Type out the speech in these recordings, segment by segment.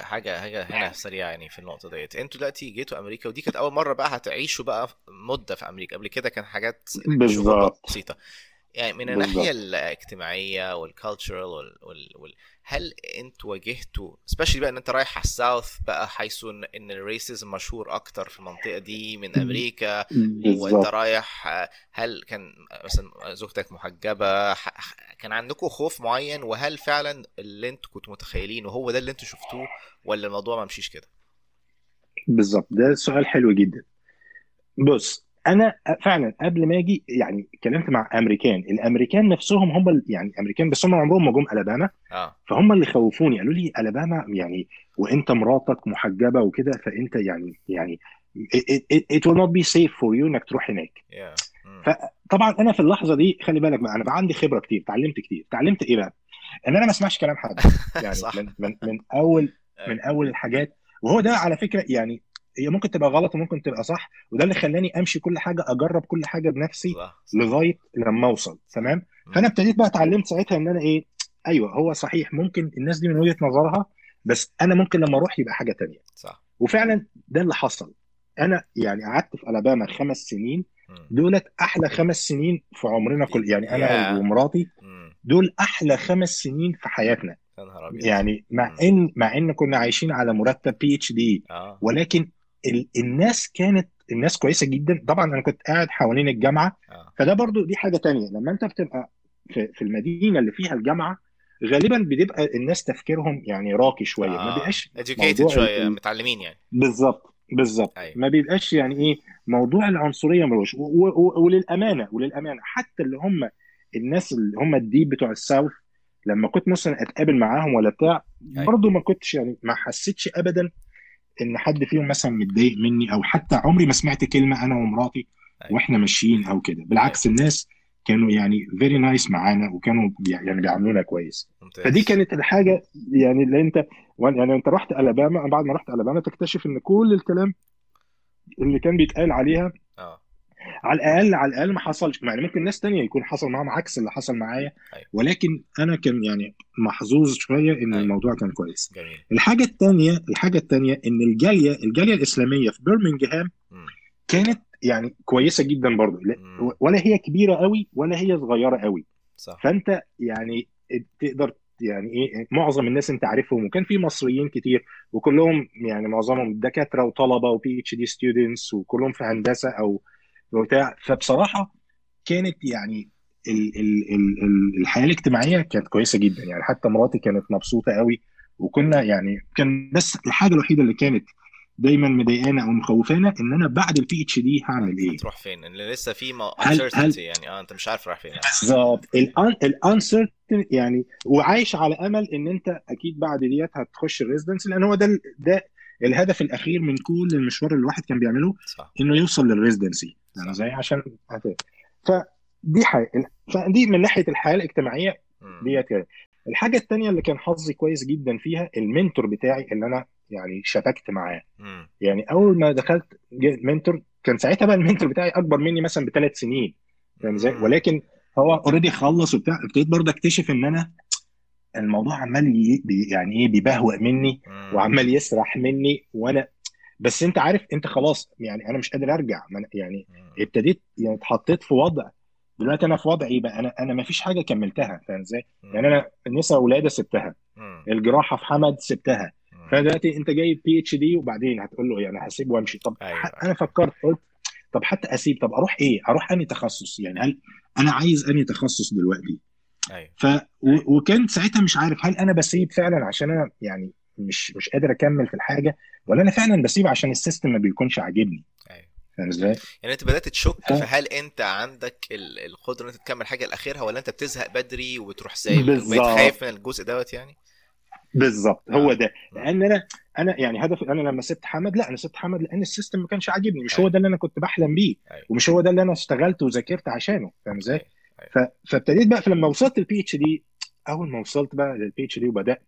حاجة حاجة حاجة هنا سريعة يعني في النقطة ديت. أنتوا دلوقتي جيتوا أمريكا ودي كانت أول مرة بقى هتعيشوا بقى مدة في أمريكا. قبل كده كان حاجات بالظبط. بسيطة. يعني من الناحية الاجتماعية وال cultural وال... وال... وال... هل أنتوا واجهتوا specially بقى إن أنت رايح على ال South بقى حيث إن, ال racism مشهور أكتر في المنطقة دي من أمريكا. وأنت رايح هل كان مثلا زوجتك محجبة كان عندكم خوف معين وهل فعلا اللي أنتوا كنتوا متخيلينه هو ده اللي أنتوا شفتوه ولا الموضوع ما مشيش كده؟ بالظبط ده سؤال حلو جدا. بص أنا فعلا قبل ما أجي يعني اتكلمت مع أمريكان الأمريكان نفسهم هم يعني أمريكان بس هم عمرهم ما جم ألاباما. آه. فهم اللي خوفوني قالوا لي ألاباما يعني وأنت مراتك محجبة وكده فأنت يعني يعني it, it, it will not be safe for you إنك تروح هناك. Yeah. فطبعا أنا في اللحظة دي خلي بالك بقى أنا بقى عندي خبرة كتير اتعلمت كتير. اتعلمت إيه بقى؟ إن أنا ما أسمعش كلام حد. يعني من, من من أول من أول الحاجات. وهو ده على فكرة يعني هي ممكن تبقى غلط وممكن تبقى صح وده اللي خلاني أمشي كل حاجة أجرب كل حاجة بنفسي. لغاية لما أوصل تمام؟ فأنا ابتديت بقى اتعلمت ساعتها إن أنا إيه أيوه هو صحيح ممكن الناس دي من وجهة نظرها بس أنا ممكن لما أروح يبقى حاجة تانية. صح. وفعلا ده اللي حصل. أنا يعني قعدت في ألاباما خمس سنين دولت أحلى خمس سنين في عمرنا كل يعني أنا Yeah. ومراتي. دول أحلى خمس سنين في حياتنا. يعني مع. إن مع إن كنا عايشين على مرتب بي اتش دي ولكن ال الناس كانت الناس كويسة جدا. طبعا أنا كنت قاعد حوالين الجامعة. آه. فده برضو دي حاجة تانية. لما أنت بتبقى في, في المدينة اللي فيها الجامعة غالبا بتبقى الناس تفكيرهم يعني راقي شوية. ما آه. بيبقاش educated موضوع شوية ال- متعلمين يعني. بالظبط بالظبط. أيوة. ما بيبقاش يعني إيه موضوع العنصرية ملوش. و- و- وللأمانة وللأمانة حتى اللي هم الناس اللي هم ال deep بتوع ال South لما كنت مثلا أتقابل معاهم ولا بتاع أيوة. برضه ما كنتش يعني ما حسيتش ابدا إن حد فيهم مثلا متضايق مني أو حتى عمري ما سمعت كلمة أنا ومراتي أيوة. وإحنا ماشيين أو كده. بالعكس الناس كانوا يعني very nice معانا وكانوا يعني بيعاملونا كويس. ممتاز. فدي كانت الحاجة يعني اللي أنت يعني أنت رحت ألاباما بعد ما رحت ألاباما تكتشف إن كل الكلام اللي كان بيتقال عليها آه. على الأقل على الأقل ما حصلش يعني ممكن ناس تانية يكون حصل معاهم عكس اللي حصل معايا أيوة. ولكن أنا كان يعني محظوظ شوية إن أيوة. الموضوع كان كويس جميل الحاجة الثانية الحاجة الثانية إن الجالية الجالية الإسلامية في برمنجهام. كانت يعني كويسة جدا برضه. ولا هي كبيرة قوي ولا هي صغيرة قوي صح فأنت يعني تقدر يعني إيه معظم الناس أنت عارفهم وكان في مصريين كتير وكلهم يعني معظمهم دكاترة وطلبة و PhD students وكلهم في هندسة أو بتاع فبصراحة كانت يعني ال ال ال ال الحياة الاجتماعية كانت كويسة جدا. يعني حتى مراتي كانت مبسوطة قوي وكنا يعني كان بس الحاجة الوحيدة اللي كانت دايما مضايقانا أو مخوفانا إن أنا بعد ال PhD هعمل إيه؟ هتروح فين؟ إن لسه في ما- هل- uncertainty يعني. آه أنت مش عارف رايح فين بالظبط. ال uncertain يعني وعايش على أمل إن أنت أكيد بعد ديت هتخش ال residence لأن هو ده ده الهدف الأخير من كل المشوار اللي الواحد كان بيعمله صح. إنه يوصل لل residency يعني صح. زي عشان فدي حاجة فدي من ناحية الحياة الاجتماعية. ديت كده الحاجة الثانية اللي كان حظي كويس جدا فيها ال mentor بتاعي اللي أنا يعني شبكت معاه. يعني أول ما دخلت mentor كان ساعتها بقى ال mentor بتاعي أكبر مني مثلا بثلاث سنين فاهم إزاي مم. ولكن هو already خلص وبتاع ابتديت برضه أكتشف إن أنا الموضوع عمال يعني إيه بيبهوأ مني. وعمال يسرح مني وأنا بس انت عارف انت خلاص يعني أنا مش قادر ارجع. يعني. ابتديت يعني اتحطيت في وضع. دلوقتي أنا في وضع إيه بقى أنا أنا ما فيش حاجة كملتها فاهم إزاي؟ يعني أنا النساء ولادة سبتها. الجراحة في حمد سبتها. فدلوقتي انت جايب PhD وبعدين هتقول له يعني هسيب وامشي. طب أيوة. أنا فكرت قلت طب حتى اسيب طب أروح إيه؟ أروح انهي تخصص؟ يعني هل أنا عايز انهي تخصص دلوقتي؟ أيوه. ف و... وكان ساعتها مش عارف هل أنا بسيب فعلا عشان أنا يعني مش مش قادر أكمل في الحاجة ولا أنا فعلا بسيب عشان ال system ما بيكونش عاجبني أيوه فاهم إزاي؟ يعني أنت بدأت تشك ف- فهل أنت عندك ال- القدرة إن أنت تكمل حاجة لآخرها ولا أنت بتزهق بدري وتروح سايب. بقيت خايف من الجزء دوت يعني بالظبط هو آه. ده لأن أنا أنا يعني هدفي أنا لما سبت حمد لا أنا سبت حمد لأن ال system ما كانش عاجبني مش هو أيوة. ده اللي أنا كنت بحلم بيه أيوة. ومش هو ده اللي أنا اشتغلت وذاكرت عشانه فاهم إزاي؟ أيوة. فابتديت بقى فلما وصلت ال PhD أول ما وصلت بقى لل PhD وبدأت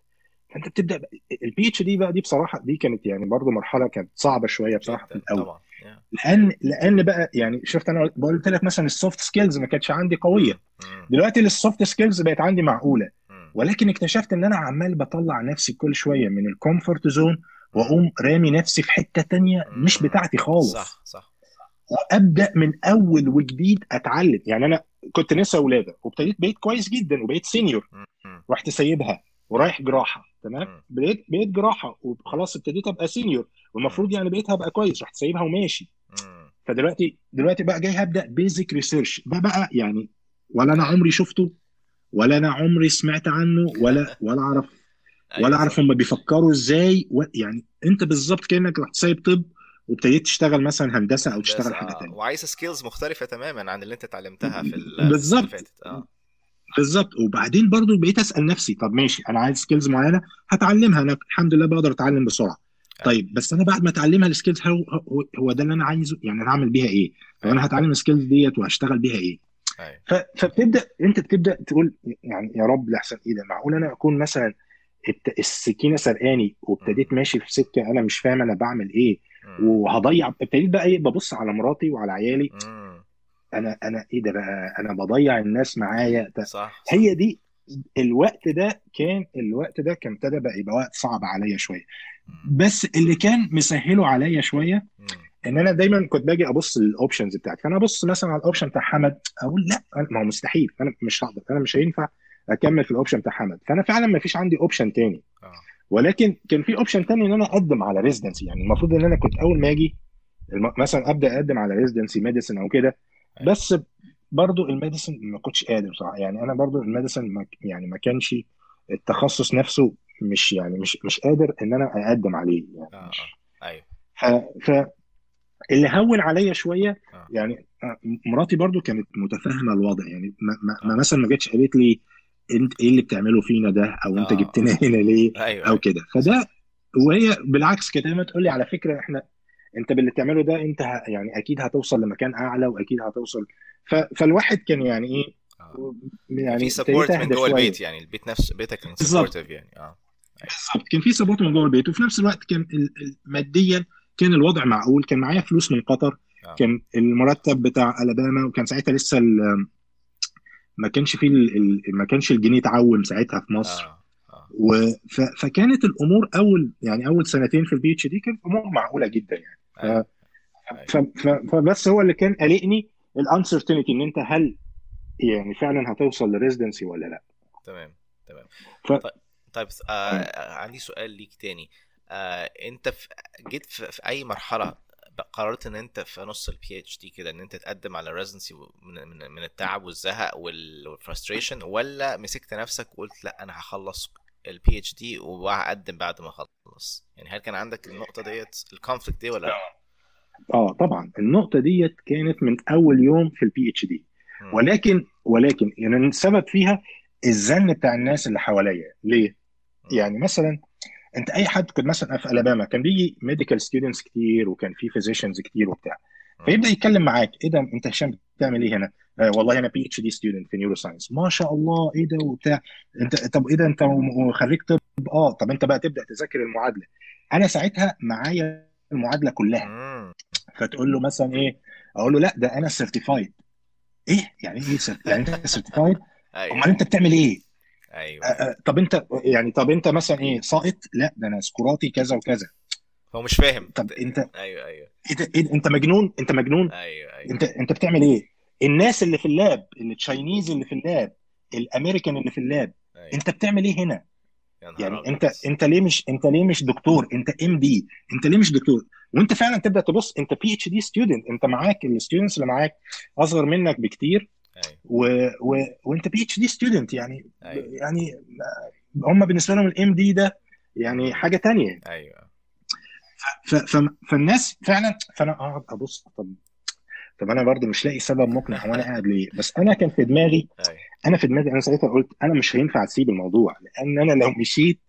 فانت بتبدأ ال PhD بقى دي بصراحة دي كانت يعني برضو مرحلة كانت صعبة شوية بصراحة في. الأول طبعا. لأن لأن بقى يعني شفت أنا قلت لك مثلا ال soft skills ما كانتش عندي قوية. دلوقتي ال soft skills بقت عندي معقولة. ولكن اكتشفت إن أنا عمال بطلع نفسي كل شوية من ال comfort zone وأقوم رامي نفسي في حتة تانية مش. بتاعتي خالص صح صح وأبدأ من أول وجديد أتعلم يعني أنا كنت لسه ولادة وابتديت بقيت كويس جدا وبقيت senior. رحت سايبها ورايح جراحة تمام. بقيت بقيت جراحة وخلاص ابتديت أبقى senior والمفروض يعني بقيت هبقى كويس رحت سايبها وماشي. فدلوقتي دلوقتي بقى جاي هبدأ basic research ده بقى يعني ولا أنا عمري شفته ولا أنا عمري سمعت عنه ولا ولا أعرف ولا أعرف صح. هم بيفكروا إزاي و... يعني أنت بالظبط كأنك رحت سايب طب وابتديت تشتغل مثلا هندسة أو تشتغل حاجة آه تانية. وعايز skills مختلفة تماما عن اللي أنت اتعلمتها في بالظبط. آه. بالظبط. وبعدين برضو بقيت أسأل نفسي طب ماشي أنا عايز skills معينة هتعلمها. أنا الحمد لله بقدر أتعلم بسرعة. طيب بس أنا بعد ما أتعلمها ال skills هو هو, هو ده اللي أنا عايزه؟ يعني أنا هعمل بيها إيه؟ طب أنا هتعلم ال skills ديت وهشتغل بيها إيه؟ ف- فبتبدأ أنت بتبدأ تقول يعني يا رب لاحسن إيه ده؟ معقول أنا أكون مثلا السكينة سرقاني وابتديت ماشي في سكة أنا مش فاهم أنا بعمل إيه. وهضيع ابتديت بقى إيه؟ ببص على مراتي وعلى عيالي. أنا أنا إيه ده بقى؟ أنا بضيع الناس معايا. ده- صح صح. هي دي الوقت ده كان الوقت ده كان ابتدى بقى يبقى وقت صعب عليا شوية. بس اللي كان مسهله عليا شوية. إن أنا دايما كنت باجي أبص لل options بتاعتي. فأنا أبص مثلا على ال option بتاع حمد أقول لأ ما هو مستحيل أنا مش هقدر أنا مش هينفع أكمل في ال option بتاع حمد. فأنا فعلا ما فيش عندي option تاني. آه. ولكن كان في option تاني إن أنا أقدم على residency يعني المفروض إن أنا كنت أول ما أجي مثلا أبدأ أقدم على residency medicine أو كده. بس برضو ال medicine ما كنتش قادر بصراحة. يعني أنا برضو ال medicine ما يعني ما كانش التخصص نفسه مش يعني مش مش قادر إن أنا أقدم عليه. يعني آه مش. آه. أيوه. ف, اللي هون عليا شوية آه. يعني آه، مراتي برضو كانت متفاهمة الوضع. يعني ما, ما, ما مثلا ما جاتش قالت لي أنت إيه اللي بتعمله فينا ده؟ أو أنت آه. جبتنا هنا ليه؟ أيوه أو أيوه. كده. فده وهي بالعكس كده دايما تقول لي على فكرة إحنا انت باللي بتعمله ده انت ه... يعني أكيد هتوصل لمكان اعلى واكيد هتوصل. ف... فالواحد كان يعني إيه آه. يعني في support من جوه البيت يعني البيت نفسه بيتك كان supportive يعني آه. بالظبط. كان في support من جوه البيت وفي نفس الوقت كان ماديا كان الوضع معقول كان معايا فلوس من قطر آه. كان المرتب بتاع ألاباما وكان ساعتها لسه ال... ما كانش فيه ال... ما كانش الجنيه تعوم ساعتها في مصر. آه. و... ف... فكانت الأمور أول يعني أول سنتين في ال PhD كانت أمور معقولة جدا يعني. ف... أيوه. ف... ف... فبس هو اللي كان قلقني ال uncertainty إن أنت هل يعني فعلا هتوصل ل residency ولا لأ. تمام تمام. ف... طيب طيب آه عندي سؤال ليك تاني. آه أنت في جيت في, في أي مرحلة قررت إن أنت في نص ال PhD كده إن أنت تقدم على residency من, من من التعب والزهق وال frustration ولا مسكت نفسك وقلت لأ أنا هخلص ال PhD وهقدم بعد ما اخلص يعني هل كان عندك النقطة ديت ال conflict دي ولا لا؟ آه طبعا النقطة ديت كانت من أول يوم في ال PhD. ولكن ولكن يعني السبب فيها الزن بتاع الناس اللي حواليا ليه؟ يعني مثلا أنت أي حد كنت مثلا في الاباما كان بيجي medical students كتير وكان في physicians كتير وبتاع. فيبدأ يتكلم معاك إيه ده أنت هشام بتعمل إيه هنا؟ آه والله أنا PhD student في neuroscience ما شاء الله إيه ده وبتاع. أنت طب إيه ده أنت خريج طب؟ آه طب أنت بقى تبدأ تذاكر المعادلة. أنا ساعتها معايا المعادلة كلها. فتقول له مثلا إيه أقول له لا ده أنا certified إيه؟ يعني إيه يعني أنت certified أيوه. أمال أنت بتعمل إيه؟ أيوه. آه، آه، طب أنت يعني طب أنت مثلا إيه ساقط؟ لا ده أنا score اتي كذا وكذا. هو مش فاهم. طب أنت أيوه أيوه. ده إيه ده؟ أنت مجنون؟ أنت مجنون؟ أيوه أيوه. أنت أنت بتعمل إيه؟ الناس اللي في ال lab ال Chinese اللي في ال lab الامريكان اللي في ال lab أيوه. انت بتعمل إيه هنا؟ يعني أبيض. انت انت ليه مش انت ليه مش دكتور؟ انت MD انت ليه مش دكتور؟ وانت فعلا تبدأ تبص انت PhD student انت معاك ال students اللي معاك أصغر منك بكتير أيوه. و... و... وانت PhD student يعني أيوه. يعني هم بالنسبة لهم ال MD ده يعني. حاجة تانية. أيوه. ف... ف... فالناس فعلا فأنا أقعد أبص طب طب أنا برضو مش لاقي سبب مقنع هو أنا قاعد ليه؟ بس أنا كان في دماغي أيوه. أنا في دماغي أنا ساعتها قلت أنا مش هينفع أسيب الموضوع لأن أنا لو مشيت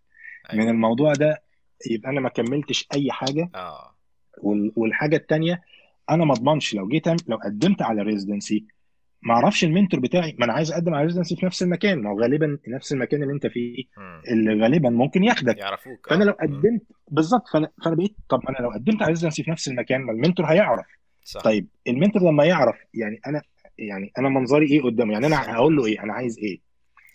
من أيوه الموضوع ده يبقى أنا ما كملتش أي حاجة. وال- والحاجة التانية أنا ما اضمنش لو جيت لو قدمت على residency ما أعرفش ال mentor بتاعي ما أنا عايز أقدم على residency في نفس المكان ما هو غالبا نفس المكان اللي أنت فيه. اللي غالبا ممكن ياخدك. يعرفوك. فأنا لو مم. قدمت بالظبط فانا فأنا بقيت طب أنا لو قدمت على residency في نفس المكان ما ال mentor هيعرف. صح. طيب ال mentor لما يعرف يعني أنا يعني أنا منظري إيه قدامه؟ يعني أنا هقول له إيه؟ أنا عايز إيه؟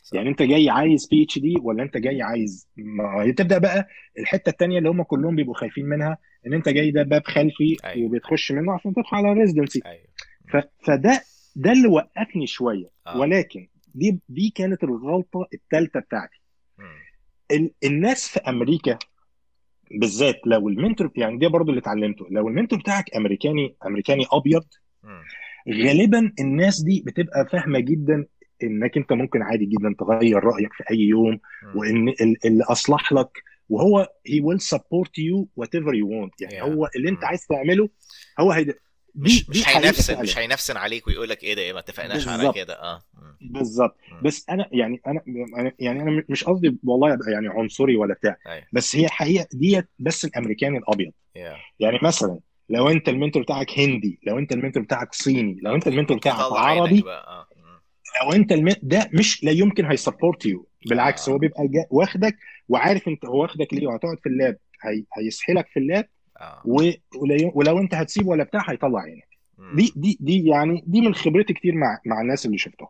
صح. يعني أنت جاي عايز PhD ولا أنت جاي عايز ما هي تبدأ بقى الحتة التانية اللي هم كلهم بيبقوا خايفين منها إن أنت جاي ده باب خلفي أيوه. وبتخش منه عشان تدخل على residency أيوه. ف... فده ده اللي وقفني شوية. آه. ولكن دي دي كانت الغلطة الثالثه بتاعتي. الناس في أمريكا بالذات لو المنتور يعني ده برضو اللي اتعلمته لو المنتور بتاعك أمريكاني أمريكاني أبيض. غالبا الناس دي بتبقى فاهمة جدا إنك أنت ممكن عادي جدا تغير رأيك في أي يوم. وإن ال- اللي أصلح لك وهو he will support you whatever you want يعني يا هو اللي أنت. عايز تعمله هو هيد... مش مش هينفسن مش هينفسن عليك ويقول لك إيه ده إيه ما اتفقناش على كده. آه. بالظبط. بس أنا يعني أنا أنا- يعني أنا مش قصدي والله أبقى يعني عنصري ولا بتاع. أيوه. بس هي حقيقة ديت بس الأمريكاني الأبيض. يعني مثلا لو أنت ال mentor بتاعك هندي لو أنت ال mentor بتاعك صيني لو أنت ال mentor بتاعك عربي مم. لو أنت الم... ده مش لا يمكن هي support you بالعكس هو آه بيبقى. واخدك وعارف أنت هو واخدك ليه وهتقعد في ال lab هي... هيسحلك في ال lab و... ولو... انت هتسيب ولا بتاع هيطلع عينك. دي دي دي يعني دي من خبرتي كتير مع مع الناس اللي شفتهم.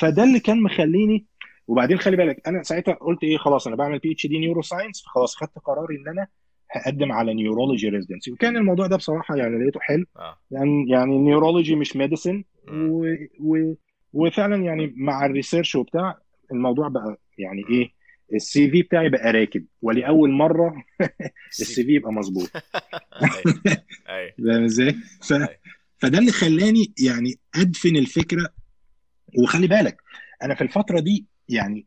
فده اللي كان مخليني وبعدين خلي بالك أنا ساعتها قلت إيه خلاص أنا بعمل PhD neuroscience فخلاص خدت قراري إن أنا هقدم على neurology residency وكان الموضوع ده بصراحة يعني لقيته حلو آه يعني يعني ال neurology مش medicine. و... و... وفعلا يعني مع ال research وبتاع الموضوع بقى يعني. إيه ال CV بتاعي بقى راكب ولاول مرة ال C CV يبقى مظبوط. أيوه. فاهم إزاي؟ أيوه. فده اللي خلاني يعني أدفن الفكرة. وخلي بالك أنا في الفترة دي يعني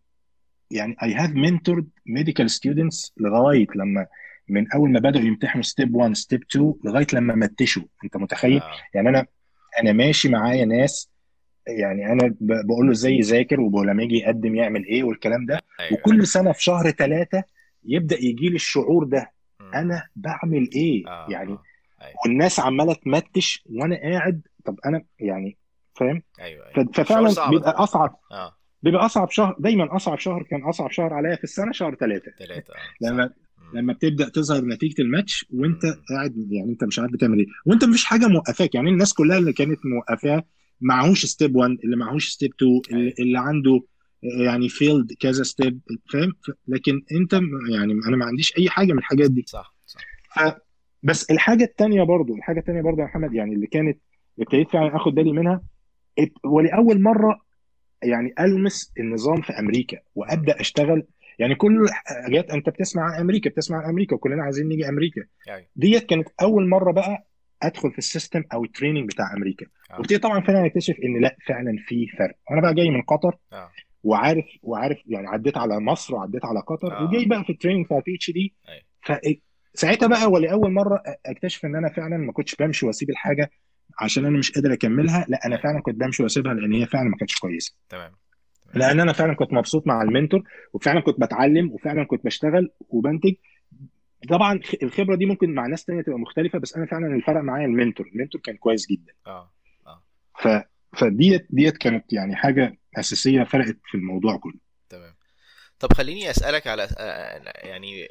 يعني I have mentored medical students لغاية لما من أول ما بدأوا يمتحنوا step 1 step 2 لغاية لما متشوا. أنت متخيل؟ آه. يعني أنا أنا ماشي معايا ناس يعني أنا بقول له إزاي يذاكر ولما يجي يقدم يعمل إيه والكلام ده. أيوه. وكل سنة في شهر ثلاثة يبدأ يجي لي الشعور ده. مم. أنا بعمل إيه؟ آه يعني آه. أيوه. والناس عمالة تمتش وأنا قاعد. طب أنا يعني فاهم؟ أيوه أيوه. شعور ففعلا بيبقى أصعب. آه. بيبقى أصعب شهر. دايما أصعب شهر كان أصعب شهر عليا في السنة شهر ثلاثة ثلاثة آه صح. لما. لما بتبدأ تظهر نتيجة الماتش وأنت. قاعد يعني أنت مش عارف بتعمل إيه. وأنت مفيش حاجة موقفاك. يعني الناس كلها اللي كانت موقفاه معهوش step 1 اللي معهوش step 2 اللي, اللي عنده يعني failed كذا step فاهم؟ لكن انت يعني أنا ما عنديش أي حاجة من الحاجات دي. صح صح. ف بس الحاجة الثانية برضو الحاجة الثانية برضو يا محمد يعني اللي كانت ابتديت فعلا آخد بالي منها ولأول مرة يعني ألمس النظام في أمريكا. وأبدأ أشتغل يعني كل حاجات أنت بتسمع عن أمريكا بتسمع عن أمريكا وكلنا عايزين نيجي أمريكا. أيوه. ديت كانت أول مرة بقى ادخل في ال system أو ال training بتاع أمريكا. وابتدي طبعا فعلا اكتشف إن لأ فعلا في فرق. وأنا بقى جاي من قطر آه. وعارف وعارف يعني عديت على مصر وعديت على قطر وجاي آه بقى في ال training بتاع ال PhD فساعتها بقى ولأول مرة اكتشف إن أنا فعلا ما كنتش بمشي وأسيب الحاجة عشان أنا مش قادر أكملها. لأ أنا فعلا كنت بمشي وأسيبها لأن هي فعلا ما كانتش كويسة. تمام. لأن أنا فعلا كنت مبسوط مع المنتور وفعلا كنت بتعلم وفعلا كنت بشتغل وبنتج. طبعا الخبرة دي ممكن مع ناس تانية تبقى مختلفة بس أنا فعلا اللي فرق معايا المنتور. المنتور كان كويس جدا. آه آه. ف فديت ديت كانت يعني حاجة أساسية فرقت في الموضوع كله. تمام. طب خليني أسألك على آه، يعني